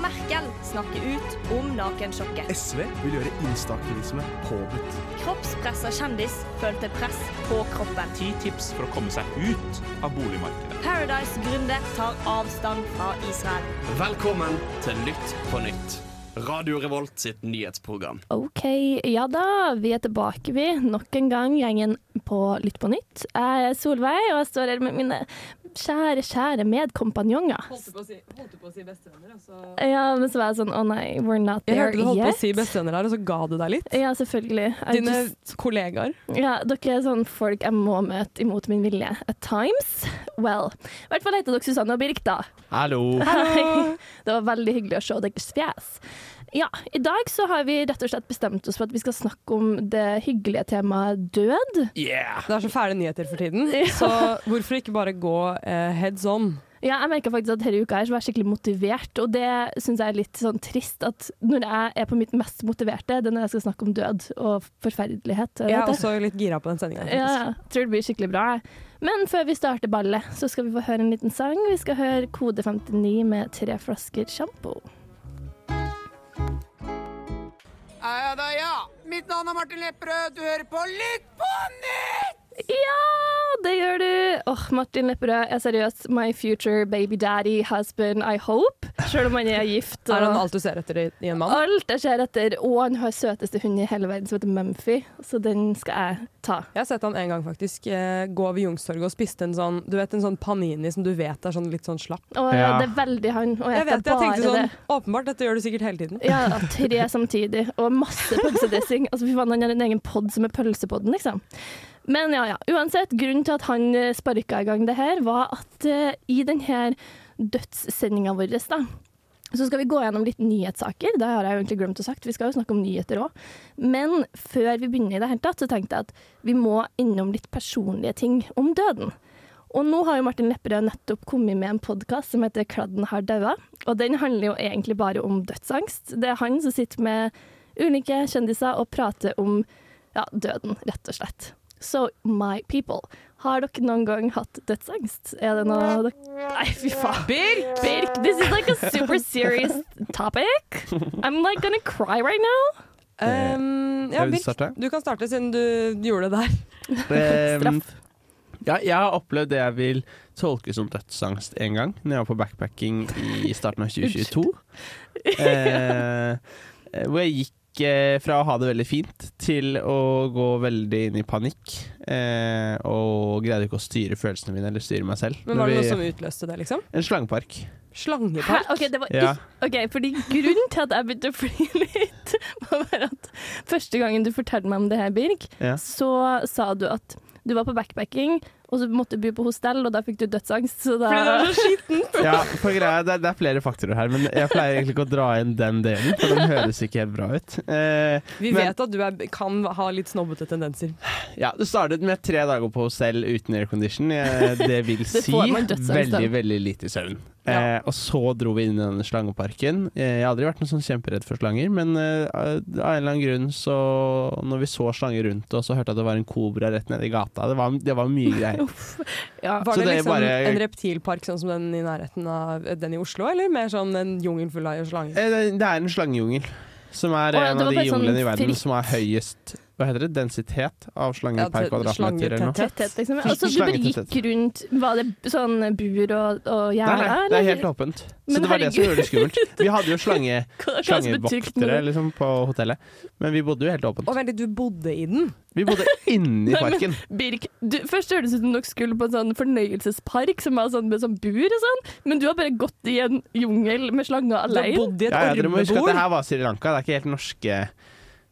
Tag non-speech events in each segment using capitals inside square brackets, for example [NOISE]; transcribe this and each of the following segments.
Merkel snakker ut om nakensjokket. SV vil gjøre instaktivisme påbudt. Kroppspressa kjendis følte press på kroppen. Ti tips for å komme seg ut av boligmarkedet. Paradise-gründer tar avstand fra Israel. Velkommen til Lytt på Nytt. Radio Revolt sitt nyhetsprogram. OK, ja da. Vi er tilbake, vi. Nok en gang gjengen på Lytt på nytt. Jeg er Solveig, og jeg står her med mine kjære, kjære medkompanjonger. Holdt på å si, på å si bestevenner, Altså. Ja, men så var jeg sånn Å nei, we're not there yet. Jeg hørte du holdt på å si bestevenner her, og så ga du deg litt. Ja, selvfølgelig. I Dine just- kollegaer. ja, dere er sånn folk jeg må møte imot min vilje. At times. Well. I hvert fall heter dere Susanne og Birk, da. Hallo. Hei. [LAUGHS] Det var veldig hyggelig å se deres fjes. Ja, I dag så har vi rett og slett bestemt oss for at vi skal snakke om det hyggelige temaet død. Yeah! Det er så fæle nyheter for tiden, Ja. så hvorfor ikke bare gå uh, heads on? Ja, jeg merka faktisk at denne uka her så var jeg skikkelig motivert, og det syns jeg er litt sånn trist. At når jeg er på mitt mest motiverte, det er når jeg skal snakke om død og forferdelighet. Jeg er også litt gira på den sendinga. Ja, jeg tror det blir skikkelig bra. Men før vi starter ballet, så skal vi få høre en liten sang. Vi skal høre Kode 59 med tre flasker sjampo. Ja da, ja. Mitt navn er Martin Lepperød. Du hører på Lytt på nytt! Ja, det gjør du! Åh, Martin Lepperød er seriøst my future baby daddy husband, I hope. Selv om han er gift. [LAUGHS] Er han alt du ser etter i, i en mann? Alt jeg ser etter. Og han har søteste hund i hele verden som heter Mumphy, så den skal jeg ta. Jeg har sett han en gang faktisk eh, gå over Youngstorget og spiste en sånn Du vet en sånn panini som du vet er sånn litt sånn slapp? Og Ja. det er veldig han. Og jeg, Jeg vet, jeg bare tenkte sånn det. Åpenbart, dette gjør du sikkert hele tiden. Ja, [LAUGHS] tre samtidig, og masse pølsedressing. Altså, fy faen, han har en egen pod som er pølsepodden, liksom. Men ja, ja. Uansett, grunnen til at han eh, sparka i gang det her, var at uh, i denne dødssendinga vår, da, så skal vi gå gjennom litt nyhetssaker. Det har jeg jo egentlig glemt å sagt. Vi skal jo snakke om nyheter òg. Men før vi begynner i det hele tatt, så tenkte jeg at vi må innom litt personlige ting om døden. Og nå har jo Martin Lepperød nettopp kommet med en podkast som heter 'Kladden har daua'. Og den handler jo egentlig bare om dødsangst. Det er han som sitter med ulike kjendiser og prater om ja, døden, rett og slett. So, my people, har dere noen gang hatt dødsangst? Er det noe dere Nei, fy faen. Birk! Birk, this is like a super serious topic. I'm like gonna cry right now. Um, ja, Birk, du kan starte siden du gjorde det der. Ehm, Straff. ja, jeg har opplevd det jeg vil tolke som dødsangst en gang, når jeg var på backpacking i starten av 2022. Uh, [LAUGHS] hvor jeg gikk eh, fra å ha det veldig fint til å gå veldig inn i panikk. Eh, og greide ikke å styre følelsene mine eller styre meg selv. Men var det noe som utløste det, liksom? En slangepark. Slangepark? OK, det var Ja. Ok, fordi grunnen til at jeg begynte å flire [LAUGHS] litt, var bare at første gangen du fortalte meg om det her, Birk, Ja. så sa du at du var på backpacking, og så måtte du bo på hostell, og da fikk du dødsangst. Så da Fordi det var så skittent. Ja, for greia, det, er, det er flere faktorer her, men jeg pleier egentlig ikke å dra inn den delen, for den høres ikke helt bra ut. Eh, Vi Men- vet at du er, kan ha litt snobbete tendenser. ja, Det startet med tre dager på hostell uten aircondition. Det vil si veldig, veldig lite søvn. Ja. Eh, og så dro vi inn i denne slangeparken. Eh, jeg har aldri vært noen sånn kjemperedd for slanger, men eh, av en eller annen grunn så Når vi så slanger rundt oss og hørte at det var en kobra rett nede i gata Det var, det var mye greier. [LAUGHS] ja. Var det, det er liksom bare- en reptilpark sånn som den i nærheten av den i Oslo, eller mer sånn en jungel full av slanger? Eh, det- Det er en slangejungel. Som er oh, ja, en av de junglene sånn junglene i verden som har høyest Hva heter det? Densitet av slanger Ja, per kvadratmeter eller noe. Tetthet, liksom. Altså, du bare gikk rundt Var det sånn bur og, og Nei, nei, det er helt åpent. Så Men det var det som gjorde det skummelt. Vi hadde jo slange, [LAUGHS] slangevoktere liksom, på hotellet, men vi bodde jo helt åpent. Og vent du bodde i den? Vi bodde inni Nei, men- parken. Birk, du, først hørtes det ut som dere skulle på en sånn fornøyelsespark som var sånn med sånn bur og sånn, men du har bare gått i en jungel med slanger Du har bodd i et Ja, ja, dere må huske at det her var Sri Lanka. Det er ikke helt norske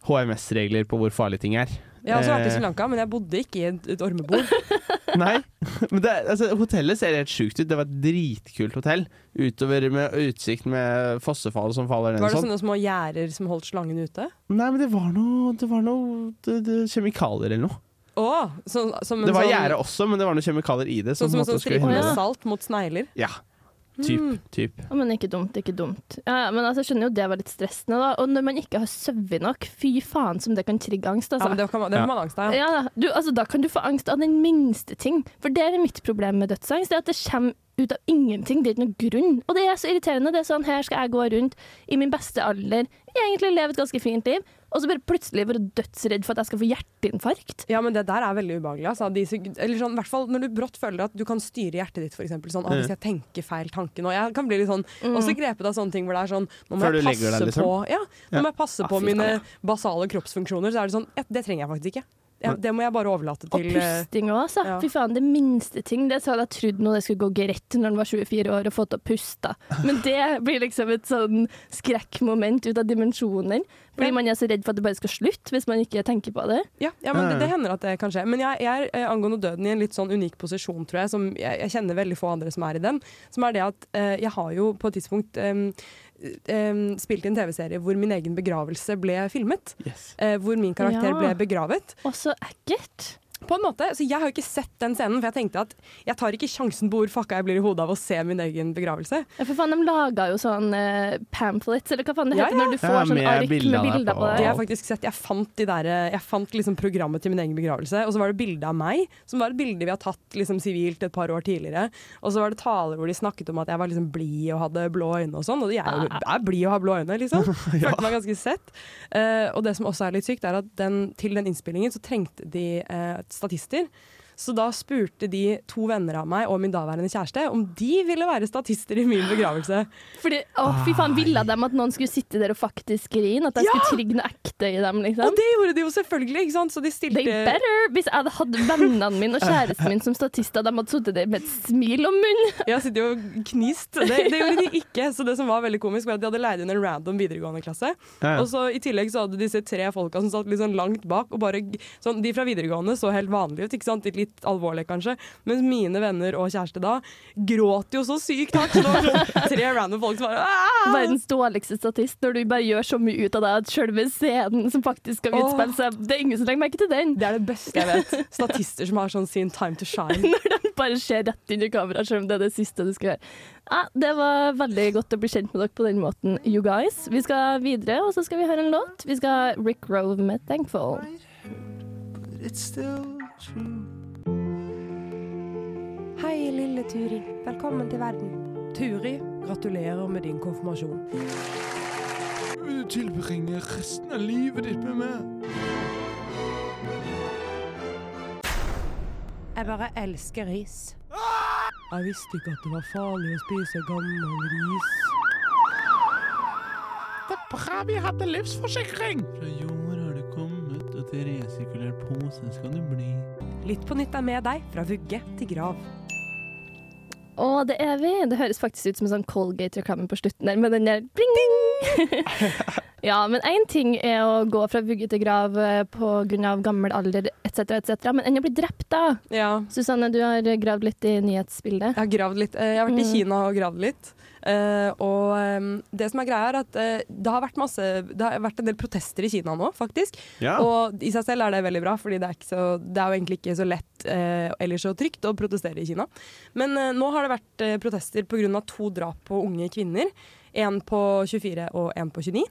HMS-regler på hvor farlige ting er. Jeg har også vært i Eh, Sri Lanka, men jeg bodde ikke i et, et ormebol. [LAUGHS] Nei, [LAUGHS] men det, altså, hotellet ser helt sjukt ut. Det var et dritkult hotell. Utover med utsikt med fossefall som faller ned Var det sånn. sånne små gjerder som holdt slangen ute? Nei, men det var noe, det var noe det, det, kjemikalier eller noe. Oh, så, som en Det var sånn, gjerde også, men det var noen kjemikalier i det. Sånn som på en sånn stripe med salt mot snegler. Ja. Typ, Mm. typ. Ja, men ikke dumt, ikke dumt. Ja, ja, men altså, jeg skjønner jo det var litt stressende, da. Og når man ikke har sovet nok, fy faen som det kan trigge angst, Ja, altså. men det kan, det kan man angst av. Ja. Ja, du, altså, da kan du få angst av den minste ting. For det er mitt problem med dødsangst, det er at det kommer ut av ingenting. Det er ikke noen grunn. Og det er så irriterende. Det er sånn, her skal jeg gå rundt i min beste alder, egentlig leve et ganske fint liv, og så bare plutselig være dødsredd for at jeg skal få hjerteinfarkt. Ja, men det der er veldig ubehagelig. Altså. De, eller sånn, i hvert fall når du brått føler at du kan styre hjertet ditt, for eksempel. Sånn, «Å, hvis jeg tenker feil tanke nå Jeg kan bli litt sånn også grepet av sånne ting hvor det er sånn Nå må jeg passe deg, liksom? på Ja, nå Ja. må jeg passe Ah, på mine basale kroppsfunksjoner. Så er det sånn ja, Det trenger jeg faktisk ikke. Ja, det må jeg bare overlate til Og pusting òg, altså. ja. Fy faen, det minste ting. Det så hadde jeg trodd noe det skulle gå greit når han var 24 år og fått opp å puste. Men det blir liksom et sånn skrekkmoment ut av dimensjoner. Fordi Ja. man er så redd for at det bare skal slutte hvis man ikke tenker på det. Ja, ja men det, det hender at det kan skje. Men jeg, jeg er eh, angående døden i en litt sånn unik posisjon, tror jeg, som jeg, jeg kjenner veldig få andre som er i den. Som er det at eh, jeg har jo på et tidspunkt em, em, spilt i en TV-serie hvor min egen begravelse ble filmet. Yes. eh, hvor min karakter Ja. ble begravet. Og så ekkelt. På en måte, så Jeg har ikke sett den scenen, for jeg tenkte at jeg tar ikke sjansen på hvor fucka jeg blir i hodet av å se min egen begravelse. Ja, for faen, de laga jo sånn uh, pamphlets, eller hva faen det heter, ja. når du får Ja, sånn ark bilder med bilder på. Det det. har jeg faktisk sett. Jeg fant, de der, jeg fant liksom programmet til min egen begravelse, og så var det bilde av meg, som var et bilde vi har tatt liksom sivilt et par år tidligere. Og så var det taler hvor de snakket om at jeg var liksom blid og hadde blå øyne og sånn, og jeg er er blid og har blå øyne, liksom. [LAUGHS] Følte meg ganske sett. Uh, og det som også er litt sykt, er at den, til den innspillingen så trengte de eh, statister. Så da spurte de to venner av meg og min daværende kjæreste om de ville være statister i min begravelse. Fordi, å, fy faen, ville de at noen skulle sitte der og faktisk grine? At jeg Ja! skulle trigge noe ekte i dem, liksom? Og det gjorde de jo selvfølgelig, ikke sant? Så de stilte They better! Hvis jeg hadde hatt vennene mine og kjæresten min som statister, de hadde sittet der med et smil om munnen. Jeg sitter jo og knist. Det, det gjorde de ikke. Så det som var veldig komisk, var at de hadde leid inn en random videregående klasse. Ja, ja. Og så i tillegg så hadde disse tre folka som satt litt sånn langt bak, og bare sånn, De fra videregående så helt vanlige ut, ikke sant? Litt alvorlige kanskje. Mens mine venner og kjæreste da gråt jo så sykt hardt. Så det var sånn tre random folk som bare «Ah!» Verdens dårligste statist når du bare gjør så mye ut av det at selve scenen som faktisk skal utspille seg, det er ingen som legger merke til den. Det er det beste jeg vet. Statister som har sånn sin time to shine. [LAUGHS] Når de bare ser rett inn i kameraet, selv om det er det siste du skal gjøre. Ja, det var veldig godt å bli kjent med dere på den måten, you guys. Vi skal videre, og så skal vi høre en låt. Vi skal ha Rick Rove med 'Thankful'. Hei, lille Turi. Velkommen til verden. Turi, gratulerer med din konfirmasjon. Vil du tilbringe resten av livet ditt med meg? Jeg bare elsker ris. Jeg visste ikke at det var farlig å spise gammel ris. Det er bra vi hadde livsforsikring! Fra jord har du kommet, og til resirkulert pose skal du bli. Litt på nytt er med deg, fra vugge til grav. Og det er vi. Det høres faktisk ut som en sånn Colgate-reklame på slutten der, med den der bling! [LAUGHS] ja, men én ting er å gå fra vugge til grav pga. på grunn av gammel alder etc., etc., men enn å bli drept, da. Ja, Susanne, du har gravd litt i nyhetsbildet. jeg har gravd litt. Eh, Jeg har vært i Mm. Kina og gravd litt. Eh, og um, det som er greia er at uh, det har vært masse Det har vært en del protester i Kina nå, faktisk. Ja. Og i seg selv er det veldig bra, Fordi det er, ikke så, det er jo egentlig ikke så lett uh, eller så trygt å protestere i Kina. Men eh, nå har det vært uh, protester pga. to drap på unge kvinner. En på 24 og en på 29.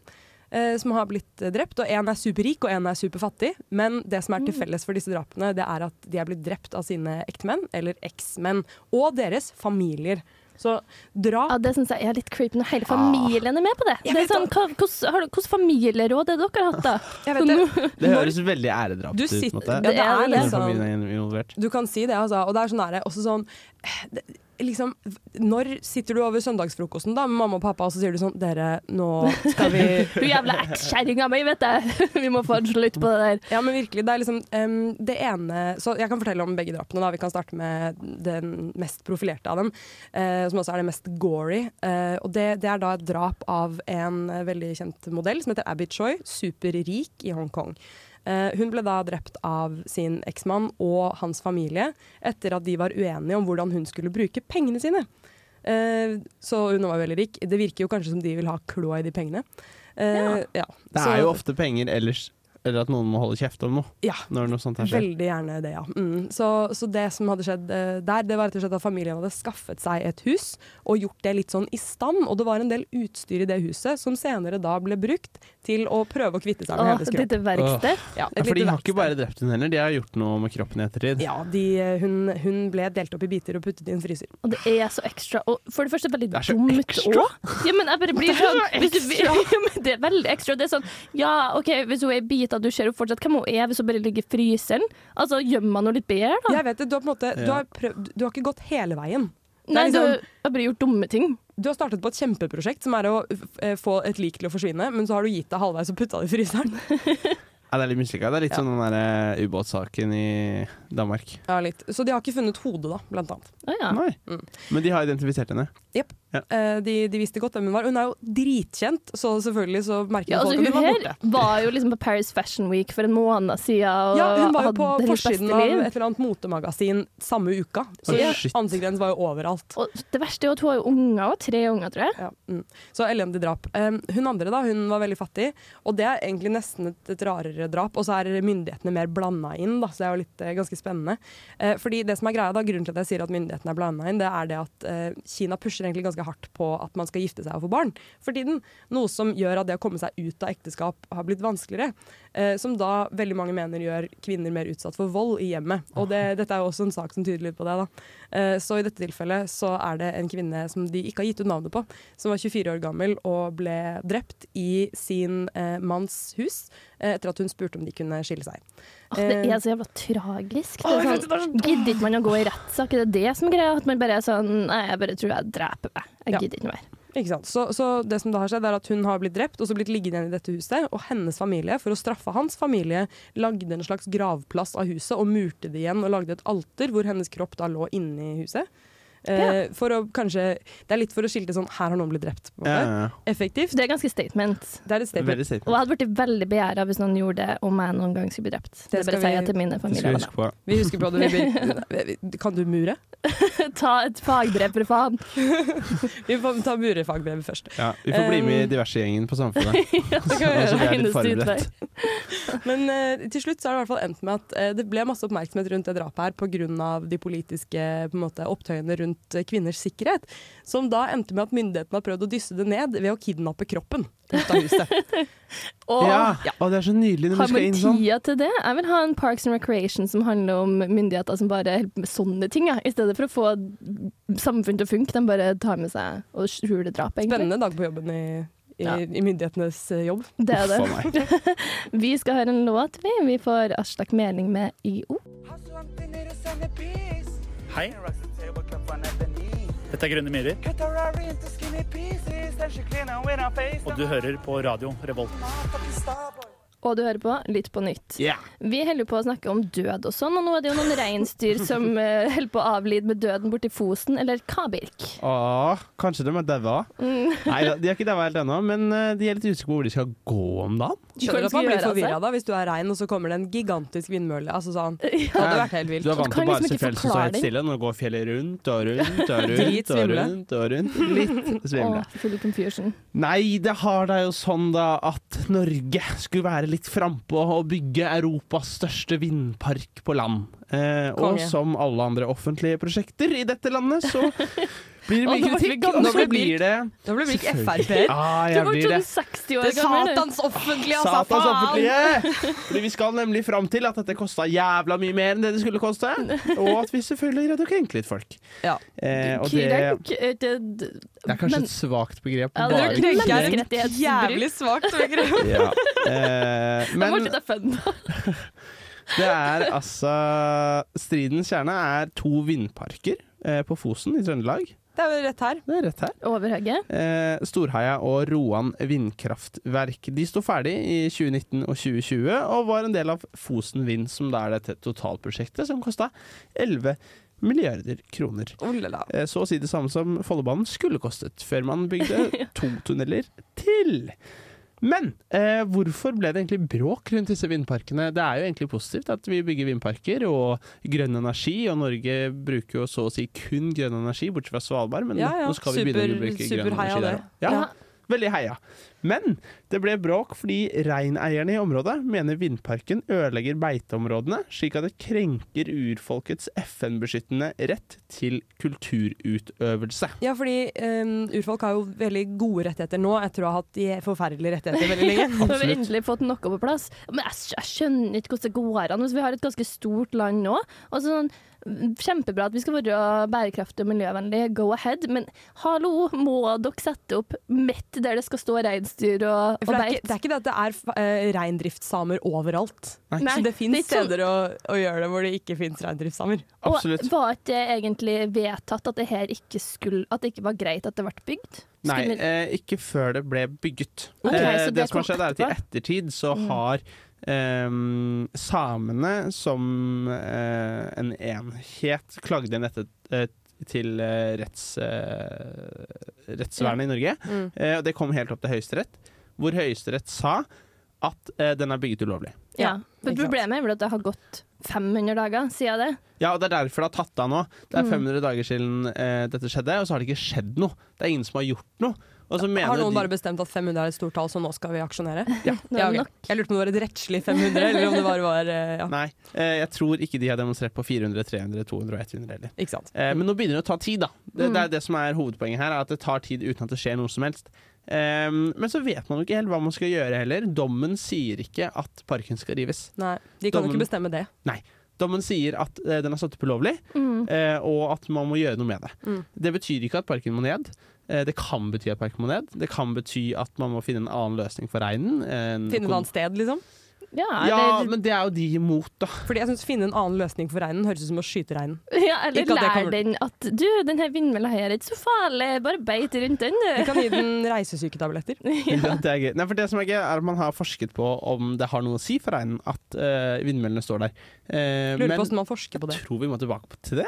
eh, som har blitt eh, drept. Og én er superrik og én er superfattig. Men det som er til felles for disse drapene, det er at de er blitt drept av sine ektemenn eller eksmenn. Og deres familier. Så drap Ja, Det syns jeg er litt creepy når hele familien er med på det. Det er sånn, hvordan familieråd er det dere har hatt, da? Jeg vet det. Det høres veldig æredrapt ut. på en sitter- måte. Ja, det er er involvert. Du kan si det, altså. Og det er sånn der, også sånn det, liksom, Når sitter du over søndagsfrokosten da med mamma og pappa og så sier du sånn Dere, nå skal vi [LAUGHS] Du jævla ekskjerringa mi, vet jeg! [LAUGHS] Vi må få en slutt på det der. Ja, men virkelig. Det er liksom um, det ene Så jeg kan fortelle om begge drapene. da Vi kan starte med den mest profilerte av dem, uh, som også er det mest gory. Uh, og det, det er da et drap av en eh, veldig kjent modell som heter Abby Choi, superrik i Hongkong. Eh, hun ble da drept av sin eksmann og hans familie etter at de var uenige om hvordan hun skulle bruke pengene sine. Eh, så hun var veldig rik. Det virker jo kanskje som de vil ha kloa i de pengene. Ja. ja. Det er jo ofte penger ellers eller at noen må holde kjeft om noe Ja. når noe sånt her skjer. Veldig gjerne det, ja. Mm. Så, så det som hadde skjedd uh, der, det var rett og slett at familien hadde skaffet seg et hus og gjort det litt sånn i stand. Og det var en del utstyr i det huset som senere da ble brukt til å prøve å kvitte seg med hele hennes et lite verksted. Ja, Ja, for de har ikke bare drept hun heller, de har gjort noe med kroppen i ettertid. Ja, de, eh, hun, hun ble delt opp i biter og puttet i en fryser. Og det er så ekstra. Og for det første veldig Det er så dumt ekstra. òg. Ja, men jeg bare blir sånn hvis du, [LAUGHS] ja, Det er veldig ekstra. Det er sånn Ja, OK, hvis hun er i biter, du ser jo fortsatt hvem hun er hvis hun bare ligger i fryseren. Altså, gjemmer man henne litt bedre, da? Jeg vet det, du har på en måte du har, prøvd, du har ikke gått hele veien. Nei, liksom, du har bare gjort dumme ting. Du har startet på et kjempeprosjekt som er å eh, få et lik til å forsvinne, men så har du gitt deg halvveis og putta det i fryseren. [LAUGHS] Ja, det er litt mislykka. Det er litt Ja. som den der eh, ubåtsaken i Danmark. Ja, litt. Så de har ikke funnet hodet, da, blant annet. Ah, ja. Nei. Mm. Men de har identifisert henne. Eh, de, de visste godt hvem hun var. Hun er jo dritkjent, så selvfølgelig så merker Ja, altså, folk at hun hun var borte. Hun var jo liksom på Paris Fashion Week for en måned siden og Ja, hun var jo på forsiden av et eller annet motemagasin samme uka. Så oh, ansiktet hennes var jo overalt. Og det verste er jo at hun har jo unger, og tre unger, tror jeg. Ja, mm. Så elendig drap. Eh, hun andre da, hun var veldig fattig, og det er egentlig nesten et, et rarere drap. Og så er myndighetene mer blanda inn, da, så det er jo litt eh, ganske spennende. Eh, fordi det som er greia da, Grunnen til at jeg sier at myndighetene er blanda inn, det er det at eh, Kina pusher egentlig ganske hardt på at man skal gifte seg og få barn for tiden. Noe som gjør at det å komme seg ut av ekteskap har blitt vanskeligere. Eh, som da veldig mange mener gjør kvinner mer utsatt for vold i hjemmet. Og det, dette er jo også en sak som tyder litt på det. da. Eh, så i dette tilfellet så er det en kvinne som de ikke har gitt ut navnet på, som var 24 år gammel og ble drept i sin eh, manns hus eh, etter at hun spurte om de kunne skille seg. Åh, det er så jævla tragisk. Det er sånn, Gidder ikke man å gå i rettssak? Er det det som er greia? At man bare er sånn Nei, jeg bare tror jeg dreper meg. Jeg gidder ikke mer. Ikke sant? Så, så det som da har skjedd er at Hun har blitt drept og så blitt liggende igjen i dette huset. Og hennes familie, for å straffe hans familie, lagde en slags gravplass av huset og murte det igjen og lagde et alter hvor hennes kropp da lå inne i huset. Eh, For å kanskje Det er litt for å skilte sånn Her har noen blitt drept. Ja, ja, ja. Effektivt. Det er ganske statement. Det er et statement. statement. Og jeg hadde blitt veldig begjæra hvis noen gjorde det om jeg noen gang skulle bli drept. Det, skal bare sier jeg til mine Det familievenner. huske. Vi husker på det. Vi, vi, [LAUGHS] [LAUGHS] kan du mure? [LAUGHS] Ta et fagbrev, for faen. Vi får ta murefagbrevet først. Ja, vi får bli med i Um, diversegjengen på Samfunnet. ja, Det kan vi gjøre. vi er litt forberedt. Men uh, til slutt så har det i hvert fall endt med at uh, det ble masse oppmerksomhet rundt det drapet her pga. de politiske på en måte, opptøyene rundt eh, kvinners sikkerhet. Som da endte med at myndighetene har prøvd å dysse det ned ved å kidnappe kroppen ut av huset. Og Ja, og det er så nydelig når har vi skal inn sånn. tida til det? Jeg vil ha en Parks and Recreation som handler om myndigheter som bare holder med sånne ting, ja. i stedet for å få samfunn til å funke. De bare tar med seg og skjuler drap, egentlig. Spennende dag på jobben i, i, Ja. i myndighetenes eh, jobb. Det er det. [LAUGHS] Vi skal høre en låt, vi. Vi får Aslak Meling med IO. Hei. Dette er Grønne myrer, og du hører på radio Revolt. Og du hører på Litt på nytt. Yeah. Vi holder på å snakke om død og sånn, og nå er det jo noen reinsdyr som uh, [LAUGHS] holder på å avlide med døden borti Fosen, eller Kabirk. Åh, kanskje de er daua? Mm. Nei, da, de er ikke daua helt ennå, men eh, de er litt usikre på hvor de skal gå om dagen. Skjønner du at man blir forvirra altså? da, hvis du er rein og så kommer det en gigantisk vindmølle. Altså sånn. [LAUGHS] Det Ja. hadde vært helt vilt. Du er vant til bare liksom å se ikke fjell som står helt stille. Nå går fjellet rundt og rundt og [LAUGHS] rundt og rundt og rundt. Litt svimle. Åh, full confusion. Nei, det har da jo sånn da at Norge skulle være litt frampå og bygge Europas største vindpark på land. Eh, og som alle andre offentlige prosjekter i dette landet, så [LAUGHS] blir det mye nå kritikk. blitt- blir det Da blir vi ikke Frp-er. Ah, Du blir sånn 60 år Det er gammel. satans offentlige, altså! Satans offentlige! Fordi vi skal nemlig fram til at dette kosta jævla mye mer enn det det skulle koste. [LAUGHS] Og at vi selvfølgelig greide å krenke litt folk. Ja. Eh, og det, eh, det, det, det er kanskje Men- et svakt begrep. Ja, det er bare Krenke er et jævlig svakt begrep. [LAUGHS] Ja. Eh, Men, det fun. [LAUGHS] det er altså Stridens kjerne er to vindparker eh, på Fosen i Trøndelag. Det er jo rett her. Det er rett her. Overhøgge. Eh, Storheia og Roan vindkraftverk. De sto ferdig i 2019 og 2020 og var en del av Fosen Vind, som da er dette totalprosjektet som kosta 11 milliarder kroner. Oh, la, la. Eh, Så å si det samme som Follobanen skulle kostet, før man bygde [LAUGHS] to tunneler til. Men eh, hvorfor ble det egentlig bråk rundt disse vindparkene? Det er jo egentlig positivt at vi bygger vindparker og grønn energi, og Norge bruker jo så å si kun grønn energi, bortsett fra Svalbard, men Ja, ja. nå skal vi begynne å bruke grønn energi der òg. Ja. Ja. veldig heia. Men det ble bråk fordi reineierne i området mener vindparken ødelegger beiteområdene, slik at det krenker urfolkets FN-beskyttende rett til kulturutøvelse. Ja, fordi um, urfolk har jo veldig gode rettigheter nå, etter å ha hatt de forferdelige rettigheter veldig lenge. [LAUGHS] Nå har vi endelig fått noe på plass. Men jeg, jeg skjønner ikke hvordan det går an. Altså, vi har et ganske stort land nå. Og sånn, kjempebra at vi skal være bærekraftige og miljøvennlige, go ahead. Men hallo, må dere sette opp midt der det skal stå reinsdyr og, og det, er ikke, det er ikke det at det er uh, reindriftssamer overalt. Nei. Nei, Så det fins steder å, å gjøre det hvor det ikke fins reindriftssamer. Absolutt. Og var ikke det egentlig vedtatt at det her ikke skulle At det ikke var greit at det ble bygd? Nei, eh, ikke før det ble bygget. Okay, eh, det, det som har skjedd, er at i ettertid så Mm. har Um, samene som uh, en enhet klagde inn dette eh, til eh, retts, eh, rettsvernet i Norge. Mm. Eh, og det kom helt opp til Høyesterett, hvor Høyesterett sa at eh, den er bygget ulovlig. Ja. For problemet er vel at det har gått 500 dager siden det. Ja, og det er derfor det har tatt av nå. Det er Mm. 500 dager siden eh, dette skjedde, og så har det ikke skjedd noe. Det er ingen som har gjort noe. Og så mener Har noen de- bare bestemt at 500 er et stort tall, så nå skal vi aksjonere? Ja. [LAUGHS] Ja, det ok. nok. Jeg lurte på om det var et rettslig 500, eller om det bare var eh, ja. Nei, eh, jeg tror ikke de har demonstrert på 400, 300, 200 og 100 heller. Ikke sant. Eh, men nå begynner det å ta tid, da. Det, Mm. det er det som er hovedpoenget her, er at det tar tid uten at det skjer noe som helst. Eh, men så vet man jo ikke helt hva man skal gjøre heller. Dommen sier ikke at parken skal rives. Nei, de kan jo ikke bestemme det. Nei. Dommen sier at uh, den er satt opp ulovlig, Mm. uh, og at man må gjøre noe med det. Mm. Det betyr ikke at parken må ned. Eh, det kan bety at parken må ned. Det kan bety at man må finne en annen løsning for reinen. Finne et annet sted, liksom. Ja, Ja, eller, men det er jo de imot, da. Fordi jeg synes finne en annen løsning for reinen høres ut som å skyte reinen. ja, eller Ikke lær kommer- den at du, den her vindmølla her er ikke så farlig, bare beit rundt den, Vi du. kan gi den reisesyketabletter. [LAUGHS] Ja, det er gøy. Nei, for det som er gøy, er at man har forsket på om det har noe å si for reinen at uh, vindmøllene står der. Uh, Lurer men på hvordan man forsker på det. jeg tror vi må tilbake til det.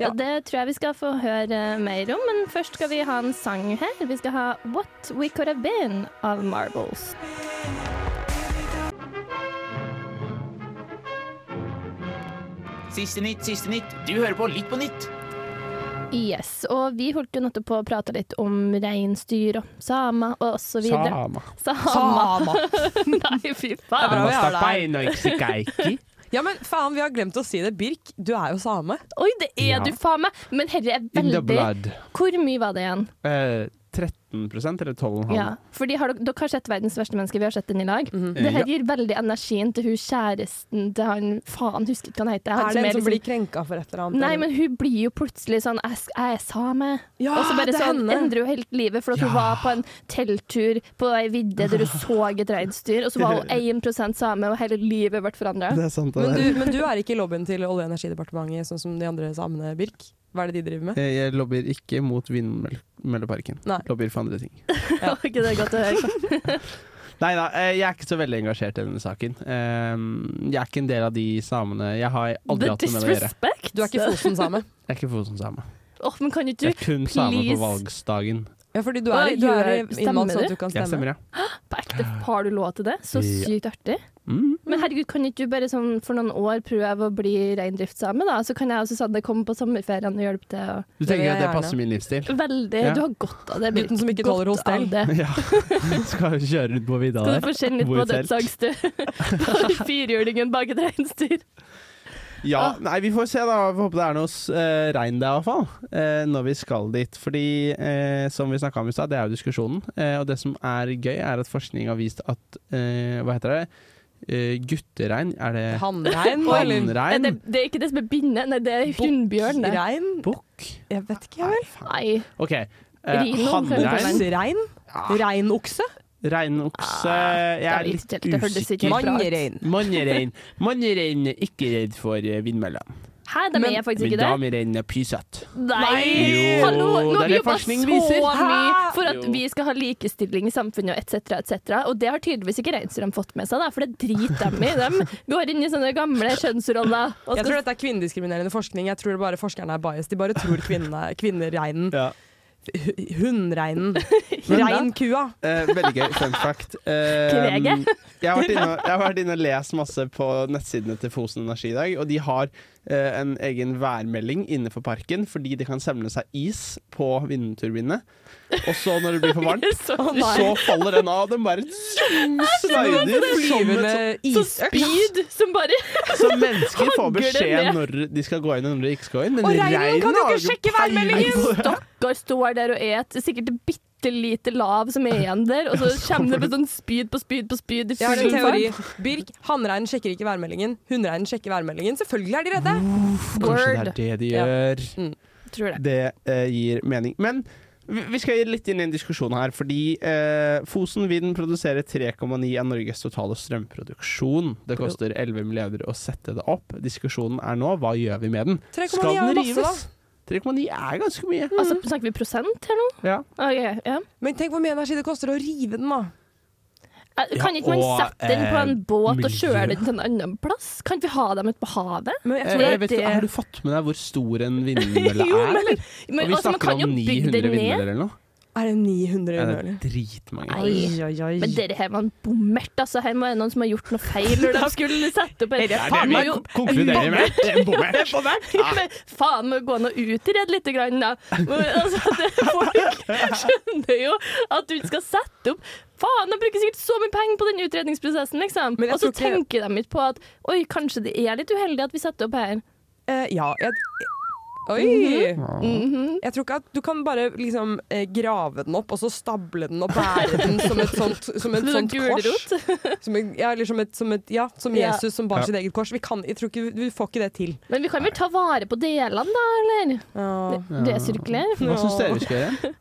Ja, det tror jeg vi skal få høre mer om, men først skal vi ha en sang her. Vi skal ha What We Could Have Been av Marbles. Siste nytt, siste nytt. Du hører på Litt på nytt. Yes, og vi holdt jo nettopp på å prate litt om reinsdyr og samer og så videre. Sama. Sama. Sama! [LAUGHS] Nei, fy faen. Det er bra vi har deg. [LAUGHS] Ja, men faen, vi har glemt å si det. Birk, du er jo same. Oi, det er Ja. du faen meg! Men herre er In the veldig blood. Hvor mye var det igjen? Eh, 13 eller 12,5? Ja, fordi har dere, dere har sett 'Verdens verste menneske', vi har sett den i lag. -hmm. Det her gir veldig energien til hun kjæresten til han Faen, husker ikke hva han heter. Han Er det en som liksom- blir krenka for et eller annet? Nei, eller? men hun blir jo plutselig sånn Jeg, er same. ja, og så bare sånn henne. endrer hun helt livet, for ja. hun var på en telttur på ei vidde der hun så et reinsdyr, og så var hun 1% same, og hele livet ble forandra. Det sant. Det Men men du er ikke i lobbyen til Olje- og energidepartementet sånn som de andre samene, Birk? Hva er det de driver med? Eh, Jeg lobbyer ikke mot Vindmølleparken. Lobbyer for andre ting. [LAUGHS] Ja. [LAUGHS] ikke det godt å høre? [LAUGHS] Nei da, eh, jeg er ikke så veldig engasjert i denne saken. Eh, Jeg er ikke en del av de samene Jeg har aldri The hatt noe med det å gjøre. Du er ikke Fosen-same? Jeg er ikke Fosen-same. Oh, men kan ikke Jeg er kun same på please? valgsdagen. Ja, fordi du er, du er innvalgt sånn at du? kan stemme. Jeg stemmer, ja. på ekte Har du lov til det? Så sykt artig. Mm. Men herregud, kan ikke du bare sånn for noen år prøve å bli reindriftssame, da? Så kan jeg også sånn, komme på sommerferien og hjelpe til. Og Du tenker at det passer min livsstil? Veldig. Ja. Du har godt av det. Gutten som ikke tåler hostell. [LAUGHS] Ja. Skal jo kjøre rundt på vidda Skal du få kjenne litt på dødsangst, du. [LAUGHS] Firhjulingen bak et reinsdyr. Ja, nei, vi får se da. Vi håper det er noe uh, regn der i hvert fall, eh, når vi skal dit. Fordi, eh, som vi snakka om i stad, det er jo diskusjonen. Eh, og det som er gøy, er at forskning har vist at eh, Hva heter det? Eh, gutterein? Er det Hannrein? [LAUGHS] eller Hannrein? det, det er ikke det som er binne, nei, det er hunnbjørn. Bukkrein? Rein? Bukk? Jeg vet ikke, jeg vel. Nei. OK. Uh, Rino, Hannrein? Reinokse? Reinokse Ah, Jeg er litt usikker. Mannerein. Mannerein. Mannerein er ikke redd for eh, vindmøller. Hæ, de Men- er faktisk Men ikke det? damerein er pysete. Nei! Jo, Hallo, nå det har vi jobba så viser. mye for at Jo. vi skal ha likestilling i samfunnet etc., etc., og det har tydeligvis ikke reinsdyrene fått med seg, da, for det driter dem i. De går inn i sånne gamle kjønnsroller. Og Jeg tror dette er kvinnediskriminerende forskning. Jeg tror bare forskerne er biased. De bare tror kvinnene, [LAUGHS] kvinnereinen Ja. Hu- Hunnreinen. Reinkua. Eh, veldig gøy. Fun fact. [LAUGHS] Eh, jeg, har vært inne, og- jeg har vært inne og lest masse på nettsidene til Fosen Energi i dag, og de har eh, en egen værmelding innenfor parken fordi det kan samle seg is på vindturbinene. Og så, når det blir for varmt, [LAUGHS] Så, så faller den av. Den bare slider som et isøks. spyd som bare Så mennesker får beskjed når de skal gå inn og når de ikke skal gå inn. Men Og reinen kan jo ikke sjekke værmeldingen! det. Stakkar står der og et sikkert bitte lite lav som er igjen der, og så [LAUGHS] kommer det med sånn spyd på spyd på spyd. Jeg har en full teori. Birk, hannreinen sjekker ikke værmeldingen. Hunnreinen sjekker værmeldingen. Selvfølgelig er de redde! Kanskje det er det de Ja. gjør. Tror det. Det uh, gir mening. Men vi skal skal litt inn i en diskusjon her, fordi eh, Fosen Vind produserer 3,9 av Norges totale strømproduksjon. Det koster 11 milliarder å sette det opp. Diskusjonen er nå hva gjør vi med den? 3,9 Skal den masse, rives? 3,9 er ganske mye. Altså, snakker vi prosent her nå? Ja. Okay, ja. Men tenk hvor mye energi det koster å rive den, da. Eh, Kan ikke man og, sette den på en eh, båt og kjøre den til en annen plass? Kan ikke vi ha dem ute på havet? Men jeg Eh, jeg vet, ikke, har du fått med deg hvor stor en [LAUGHS] vindmølle Jo, er? men- Men Og vi altså, man kan jo om bygge 900 det ned. Er det 900 Ja, det er dritmange. Oi, oi, oi. Men dere her var en bommert, altså. Her må det noen som har gjort noe feil når de [LAUGHS] skulle sette opp Er det Faen, meg konkluderer med [LAUGHS] en bommert. Men faen, må gå nå utrede litt, grann, da. [LAUGHS] Men, Altså, det, folk skjønner jo at du ikke skal sette opp Faen, de bruker sikkert så mye penger på den utredningsprosessen, liksom. Og så tenker de ikke på at oi, kanskje det er litt uheldig at vi setter opp her. Uh, ja, jeg Oi! Mhm. Jeg tror ikke at du kan bare liksom eh, grave den opp og så stable den og bære den som et sånt, som et sånn sånt kors. [LAUGHS] Som, ja, eller som, et, som, et, ja, som Ja. Jesus som bar Ja. sitt eget kors. Vi, kan, jeg tror ikke, vi får ikke det til. Men vi kan vel ta vare på delene, da, eller? Ja. Resirkulere? Hva syns dere vi skal gjøre?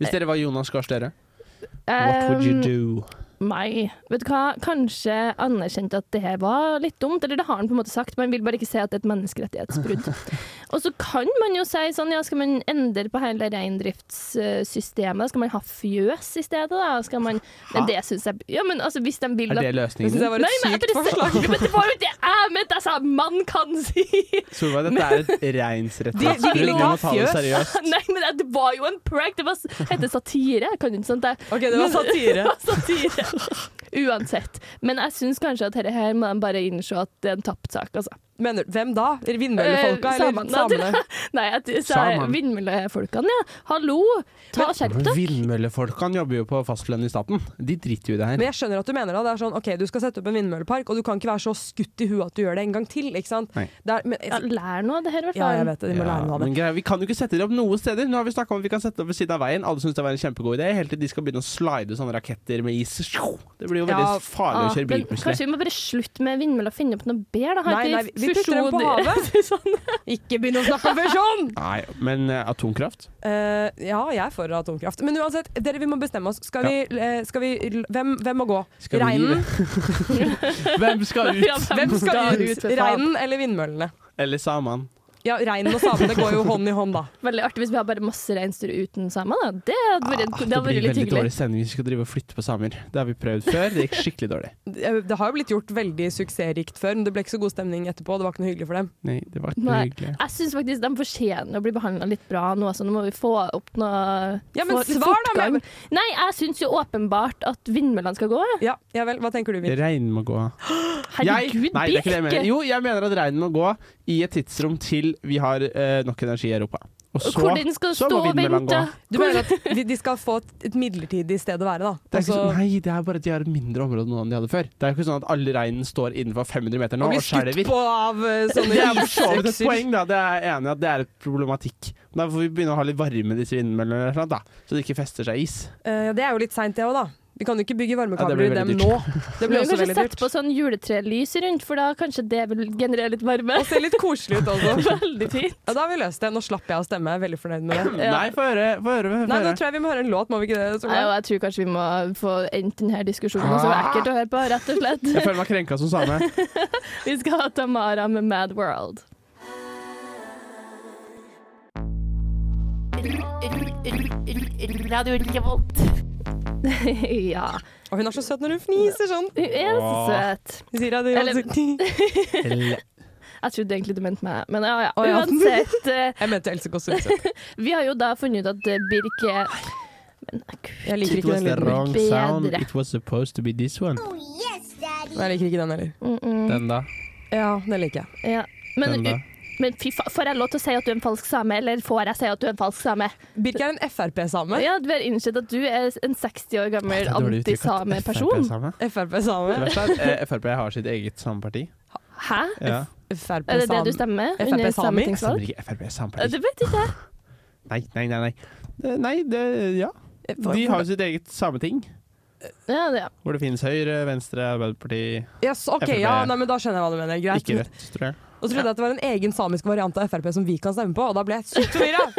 Hvis dere var Jonas Gahr Støre, what would you do? Nei. Vet du hva? Kanskje anerkjente at det her var litt dumt, eller det har han på en måte sagt, man vil bare ikke si at det er et menneskerettighetsbrudd. [LAUGHS] Og så kan man jo si sånn, ja, skal man endre på hele reindriftssystemet? Skal man ha fjøs i stedet, da? Skal man Men det syns jeg Ja, men altså, hvis de vil Er det Det løsningen? syns jeg var Nei, et men sykt forslag. Men det var jo det jeg mente! Jeg sa man kan si! Solveig, dette er et reinsrettighetsbrudd. Vi må ta det seriøst. [LAUGHS] Nei, men det var jo en prank! Det var, heter satire. Jeg kan ikke sånt. Det, OK, det var satire. [LAUGHS] satire. Uansett. Men jeg syns kanskje at dette her må de bare innse at det er en tapt sak, altså. Mener hvem da? Vindmøllefolka Eh, eller samene. [LAUGHS] Nei, jeg vindmøllefolkene, ja. Hallo! Ta skjerp Men deg. Vindmøllefolkene jobber jo på fastlønn i staten. De driter jo i det her. Men jeg skjønner at du mener det. Det er sånn, ok, Du skal sette opp en vindmøllepark, og du kan ikke være så skutt i huet at du gjør det en gang til. ikke sant? Det er, men, Ja, lær noe av det her, i hvert fall. ja, jeg vet det. De må Ja, lære noe av det. men greia, vi kan jo ikke sette det opp noen steder. Nå har vi snakka om at vi kan sette det opp ved siden av veien. Alle syns det var en kjempegod idé. Helt til de skal begynne å slide sånne raketter med is. Det blir jo veldig Ja, farlig å Ah, kjøre bil plutselig. kanskje vi må bare slutte med vindmøller og finne opp noe bedre? da? Har Nei, nei, vi putter på havet. [LAUGHS] sånn. Ikke begynn å snakke om fusjon! Nei, men uh, atomkraft? Uh, ja, jeg er for atomkraft. Men uansett, dere, vi må bestemme oss. Skal vi, uh, skal vi hvem, hvem må gå? Skal Reinen? [LAUGHS] Hvem skal ut? [LAUGHS] Ja, Hvem skal ut? Reinen eller vindmøllene? Eller samene? Ja, reinen og samene går jo hånd i hånd, da. Veldig artig hvis vi har bare masse reinsdyr uten samer. da. Det hadde vært, Ah, det det hadde blir vært litt veldig dårlig stemning hvis vi skal drive og flytte på samer. Det har vi prøvd før. Det gikk skikkelig dårlig. [LAUGHS] Det det har jo blitt gjort veldig suksessrikt før, men det ble ikke så god stemning etterpå. Det var ikke noe hyggelig for dem. Nei, det var ikke Nei. hyggelig. Jeg syns faktisk de fortjener å bli behandla litt bra nå, så nå må vi få opp noe Ja, men svar da, men- Nei, jeg syns jo åpenbart at vindmøllene skal gå. Ja, ja vel. Hva tenker du, Vind Reinen må gå. [GASPS] Herregud, nei, det er ikke det jeg mener. Jo, jeg mener at reinen må gå i et tidsrom til vi har eh, nok energi i Europa. Og så, Hvor den skal så stå må og vindmøllene vente. gå. Du mener at de, de skal få et, et midlertidig sted å være, da? Det er ikke sånn, nei, det er bare at de har et mindre område nå enn de hadde før. Det er jo ikke sånn at alle reinen står innenfor 500 meter nå og og bli skutt skjelver. på av eh, sånne Det er for så vidt et isøkser. poeng, da. Det er jeg enig i at det er et problematikk. Da får vi begynne å ha litt varme i disse vindmøllene, eller sånt, da, så det ikke fester seg is. Eh, det er jo litt seint, det òg, da. Vi kan jo ikke bygge varmekabler i dem dyrt. nå. blir Det veldig blir vi også kanskje veldig sette dyrt. på sånn juletrelys rundt, for da kanskje det vil generere litt varme. Og se litt koselig ut også. [LAUGHS] Veldig fint. Ja, da har vi løst det. Nå slapp jeg å stemme. Jeg er veldig fornøyd med det. Ja. [CLEARS THROAT] Nei, få høre. Få høre. høre. Nei, nå tror jeg vi må høre en låt, må vi ikke det? Nei, jeg tror kanskje vi må få endt denne diskusjonen. Så ekkelt å høre på, rett og slett. Jeg føler meg krenka som same. [LAUGHS] Vi skal ha Tamara med Mad World. Radio Revolt. [LAUGHS] ja. Og hun er så søt når hun fniser sånn. Hun er så søt. Hun sier at det Eller- gjør- [LAUGHS] Jeg trodde egentlig du mente meg, men ja ja. Uansett. [LAUGHS] eh, Jeg mente Else Kåss Furuseth. vi har jo da funnet ut at Birke Birk er Men gud. Jeg liker ikke den lyden. Bedre. sound. It was supposed to be this one. Jeg liker ikke den heller. Mm -mm. Den da. Ja, den liker jeg. Ja. Men, Den da. Men fy faen, får jeg lov til å si at du er en falsk same, eller får jeg si at du er en falsk same? Birk er en Frp-same. Ja, du har innsett at du er en 60 år gammel er antisame-person. FrP-same. Eh, Frp har sitt eget sameparti. Hæ? Ja. Er det det du stemmer FrP Sami? Jeg stemmer ikke Frp Eh, sameparti. Det vet ikke jeg. [GASPS] Nei, nei, nei. nei. Det- Nei, det Ja. De har jo sitt eget sameting. Ja, det, ja. Hvor det finnes Høyre, Venstre, Arbeiderpartiet, Yes, ok, FrP. ja, nei, men Da skjønner jeg hva du mener. Greit. Ikke Rødt, tror jeg. Og trodde jeg at det var en egen samisk variant av Frp som vi kan stemme på, og da ble jeg sykt forvirra! [LAUGHS]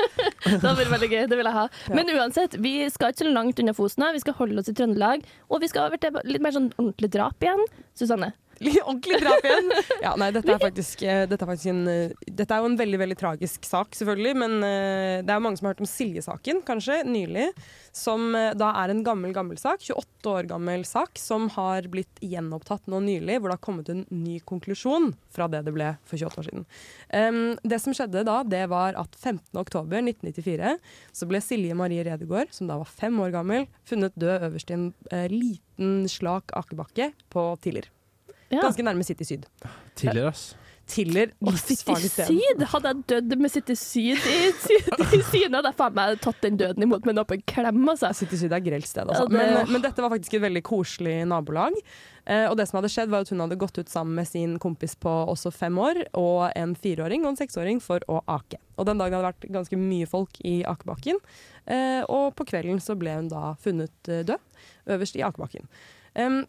Det vært veldig gøy. Det vil jeg ha. Men uansett, vi skal ikke så langt unna Fosna. Vi skal holde oss i Trøndelag. Og vi skal over til litt mer sånn ordentlig drap igjen. Susanne. Ordentlig drap igjen! [LAUGHS] Ja, nei, dette er faktisk, eh, dette er faktisk en eh, Dette er jo en veldig veldig tragisk sak, selvfølgelig, men eh, det er mange som har hørt om Silje-saken, kanskje, nylig. Som da er en gammel, gammel sak. 28 år gammel sak som har blitt gjenopptatt nå nylig, hvor det har kommet en ny konklusjon fra det det ble for 28 år siden. Um, det som skjedde da, det var at 15.10.1994 så ble Silje Marie Redegård, som da var fem år gammel, funnet død øverst i en eh, liten, slak akebakke på Tiller. Ja. Ganske nærme City Syd. Tidligere, ass. Tiller, oh, City. Syd! Hadde jeg dødd med City Syd i, i [LAUGHS] synet, hadde jeg faen meg tatt den døden imot med en åpen klem, altså. City Syd er grelt sted, altså. Ja, det- men, men dette var faktisk et veldig koselig nabolag. Eh, og det som hadde skjedd var at Hun hadde gått ut sammen med sin kompis på også fem år, og en fireåring og en seksåring for å ake. Og Den dagen hadde det vært ganske mye folk i akebakken, eh, og på kvelden så ble hun da funnet eh, død øverst i akebakken. Em,